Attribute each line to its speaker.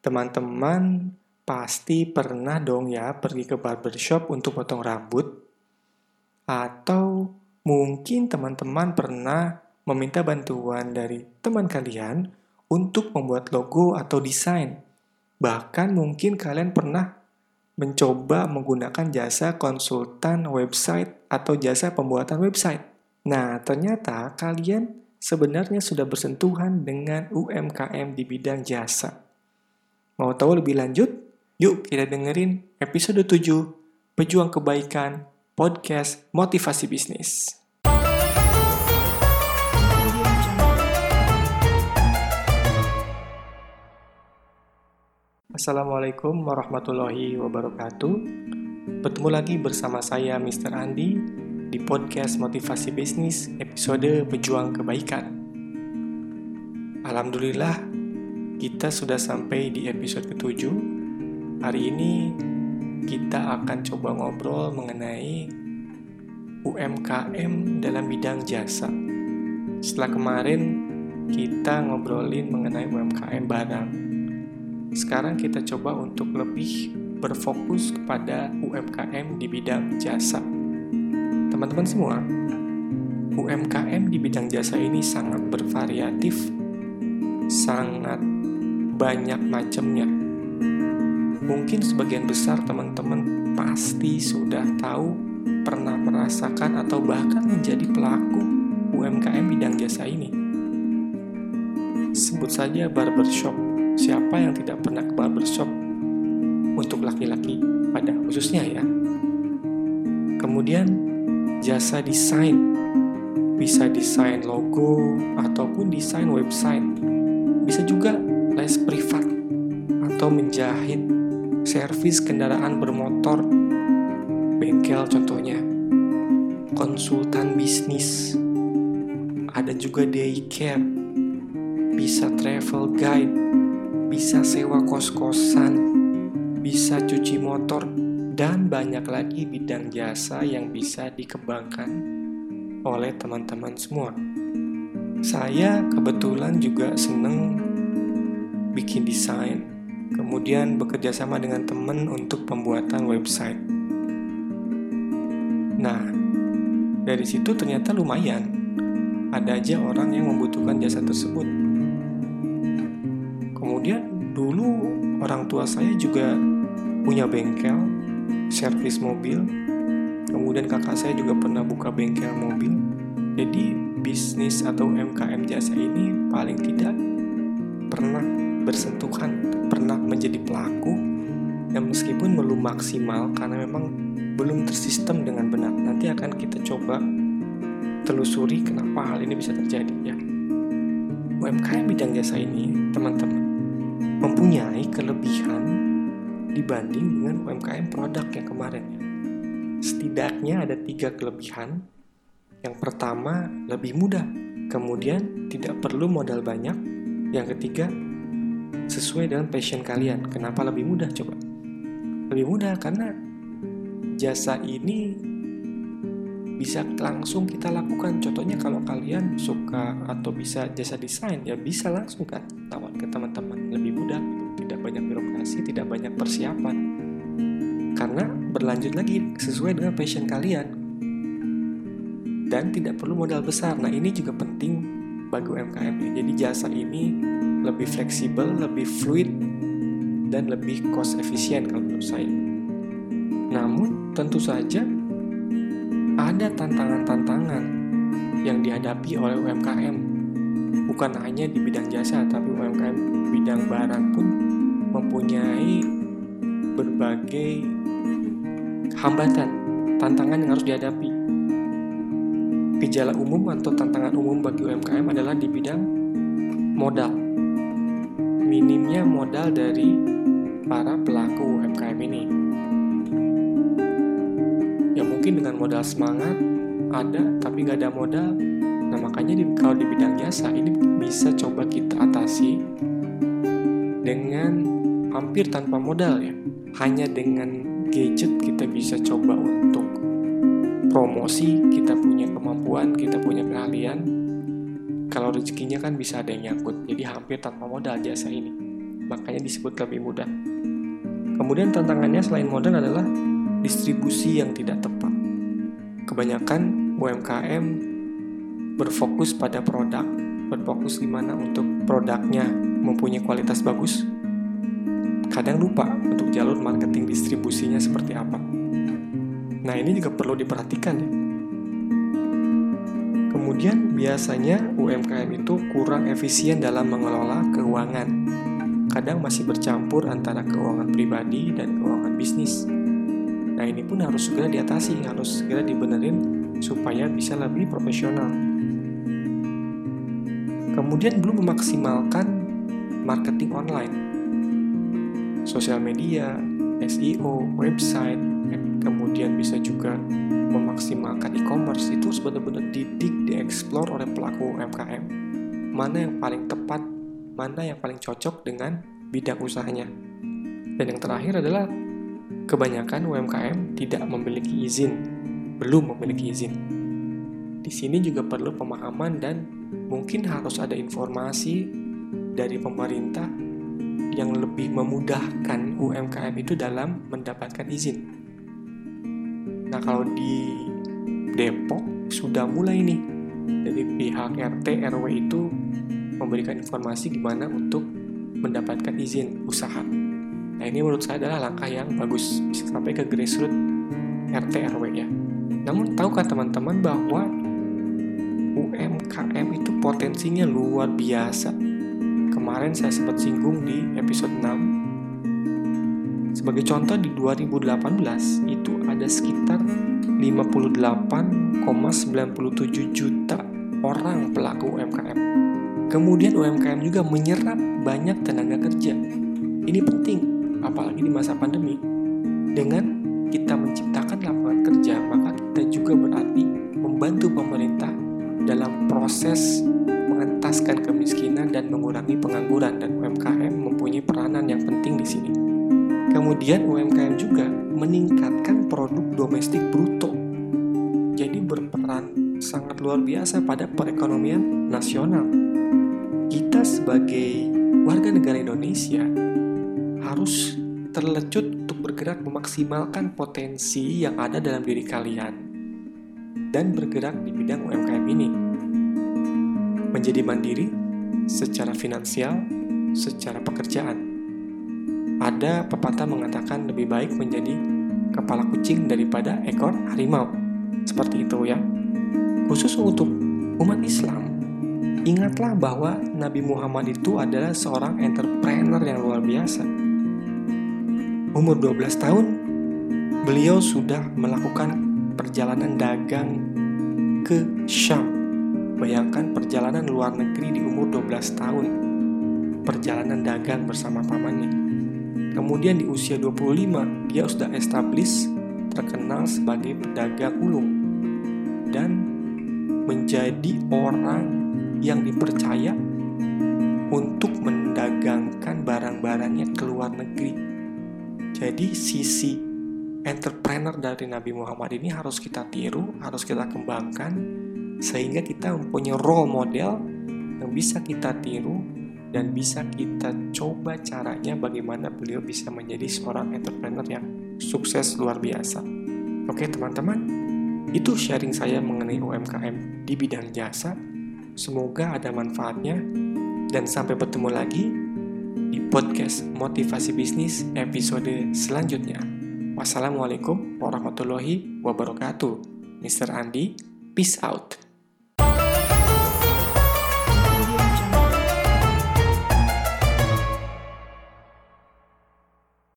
Speaker 1: Teman-teman pasti pernah dong ya pergi ke barbershop untuk potong rambut. Atau mungkin teman-teman pernah meminta bantuan dari teman kalian untuk membuat logo atau desain. Bahkan mungkin kalian pernah mencoba menggunakan jasa konsultan website atau jasa pembuatan website. Nah, ternyata kalian sebenarnya sudah bersentuhan dengan UMKM di bidang jasa. Mau tahu lebih lanjut? Yuk kita dengerin episode 7 Pejuang Kebaikan Podcast Motivasi Bisnis. Assalamualaikum warahmatullahi wabarakatuh. Bertemu lagi bersama saya Mr. Andi di podcast Motivasi Bisnis episode Pejuang Kebaikan. Alhamdulillah kita sudah sampai di episode ketujuh. Hari ini kita akan coba ngobrol mengenai UMKM dalam bidang jasa. Setelah kemarin kita ngobrolin mengenai UMKM barang. Sekarang kita coba untuk lebih berfokus kepada UMKM di bidang jasa. Teman-teman semua, UMKM di bidang jasa ini sangat bervariatif, sangat banyak macamnya. Mungkin sebagian besar teman-teman pasti sudah tahu, pernah merasakan atau bahkan menjadi pelaku UMKM bidang jasa ini. Sebut saja barbershop. Siapa yang tidak pernah ke barbershop untuk laki-laki pada khususnya ya. Kemudian jasa desain bisa desain logo ataupun desain website. Bisa juga les privat atau menjahit servis kendaraan bermotor. Bengkel contohnya. Konsultan bisnis. Ada juga daycare. Bisa travel guide. Bisa sewa kos-kosan. Bisa cuci motor. Dan banyak lagi bidang jasa yang bisa dikembangkan oleh teman-teman semua. Saya kebetulan juga seneng bikin desain, kemudian bekerja sama dengan teman untuk pembuatan website. Nah, dari situ ternyata lumayan. Ada aja orang yang membutuhkan jasa tersebut. Kemudian dulu orang tua saya juga punya bengkel, servis mobil. Kemudian kakak saya juga pernah buka bengkel mobil. Jadi bisnis atau MKM jasa ini paling tidak pernah bersentuhan, pernah menjadi pelaku, yang meskipun belum maksimal karena memang belum tersistem dengan benar. Nanti akan kita coba telusuri kenapa hal ini bisa terjadi ya. UMKM bidang jasa ini, teman-teman, mempunyai kelebihan dibanding dengan UMKM produk yang kemarin ya. Setidaknya ada tiga kelebihan. Yang pertama, lebih mudah. Kemudian, tidak perlu modal banyak. Yang ketiga, sesuai dengan passion kalian. Kenapa lebih mudah coba? Lebih mudah karena jasa ini bisa langsung kita lakukan. Contohnya kalau kalian suka atau bisa jasa desain, ya bisa langsung kan tawar ke teman-teman. Lebih mudah, tidak banyak birokrasi, tidak banyak persiapan. Karena berlanjut lagi sesuai dengan passion kalian. Dan tidak perlu modal besar. Nah ini juga penting bagi UMKM. Jadi jasa ini lebih fleksibel, lebih fluid, dan lebih cost efisien kalau menurut saya. Namun, tentu saja ada tantangan-tantangan yang dihadapi oleh UMKM. Bukan hanya di bidang jasa, tapi UMKM bidang barang pun mempunyai berbagai hambatan, tantangan yang harus dihadapi. Gejala umum atau tantangan umum bagi UMKM adalah di bidang modal minimnya modal dari para pelaku UMKM ini. Ya mungkin dengan modal semangat ada tapi nggak ada modal. Nah makanya di, kalau di bidang jasa ini bisa coba kita atasi dengan hampir tanpa modal ya. Hanya dengan gadget kita bisa coba untuk promosi, kita punya kemampuan, kita punya keahlian, kalau rezekinya kan bisa ada yang nyangkut jadi hampir tanpa modal jasa ini makanya disebut lebih mudah. Kemudian tantangannya selain modal adalah distribusi yang tidak tepat. Kebanyakan UMKM berfokus pada produk, berfokus gimana untuk produknya mempunyai kualitas bagus. Kadang lupa untuk jalur marketing distribusinya seperti apa. Nah, ini juga perlu diperhatikan ya. Kemudian biasanya UMKM itu kurang efisien dalam mengelola keuangan. Kadang masih bercampur antara keuangan pribadi dan keuangan bisnis. Nah ini pun harus segera diatasi, harus segera dibenerin supaya bisa lebih profesional. Kemudian belum memaksimalkan marketing online, sosial media, SEO, website, kemudian bisa juga memaksimalkan e-commerce itu benar-benar didik, dieksplor oleh pelaku UMKM. Mana yang paling tepat, mana yang paling cocok dengan bidang usahanya. Dan yang terakhir adalah Kebanyakan UMKM tidak memiliki izin, belum memiliki izin. Di sini juga perlu pemahaman dan mungkin harus ada informasi dari pemerintah yang lebih memudahkan UMKM itu dalam mendapatkan izin. Nah, kalau di Depok sudah mulai nih dari pihak RT RW itu memberikan informasi gimana untuk mendapatkan izin usaha. Nah ini menurut saya adalah langkah yang bagus bisa sampai ke grassroots RT RW ya. Namun tahukah teman-teman bahwa UMKM itu potensinya luar biasa. Kemarin saya sempat singgung di episode 6. Sebagai contoh di 2018 itu ada sekitar 58,97 juta orang pelaku UMKM. Kemudian UMKM juga menyerap banyak tenaga kerja. Ini penting apalagi di masa pandemi. Dengan kita menciptakan lapangan kerja, maka kita juga berarti membantu pemerintah dalam proses mengentaskan kemiskinan dan mengurangi pengangguran dan UMKM mempunyai peranan yang penting di sini. Kemudian UMKM juga meningkatkan produk domestik bruto. Jadi berperan sangat luar biasa pada perekonomian nasional. Kita sebagai warga negara Indonesia harus terlecut untuk bergerak memaksimalkan potensi yang ada dalam diri kalian dan bergerak di bidang UMKM ini. Menjadi mandiri secara finansial, secara pekerjaan. Ada pepatah mengatakan lebih baik menjadi kepala kucing daripada ekor harimau. Seperti itu ya. Khusus untuk umat Islam, ingatlah bahwa Nabi Muhammad itu adalah seorang entrepreneur yang luar biasa umur 12 tahun, beliau sudah melakukan perjalanan dagang ke Syam. Bayangkan perjalanan luar negeri di umur 12 tahun. Perjalanan dagang bersama pamannya. Kemudian di usia 25, dia sudah establis terkenal sebagai pedagang ulung dan menjadi orang yang dipercaya untuk mendagangkan barang-barangnya ke luar negeri. Jadi sisi entrepreneur dari Nabi Muhammad ini harus kita tiru, harus kita kembangkan sehingga kita mempunyai role model yang bisa kita tiru dan bisa kita coba caranya bagaimana beliau bisa menjadi seorang entrepreneur yang sukses luar biasa. Oke teman-teman, itu sharing saya mengenai UMKM di bidang jasa. Semoga ada manfaatnya dan sampai bertemu lagi di podcast Motivasi Bisnis episode selanjutnya. Wassalamualaikum warahmatullahi wabarakatuh. Mr. Andi, peace out.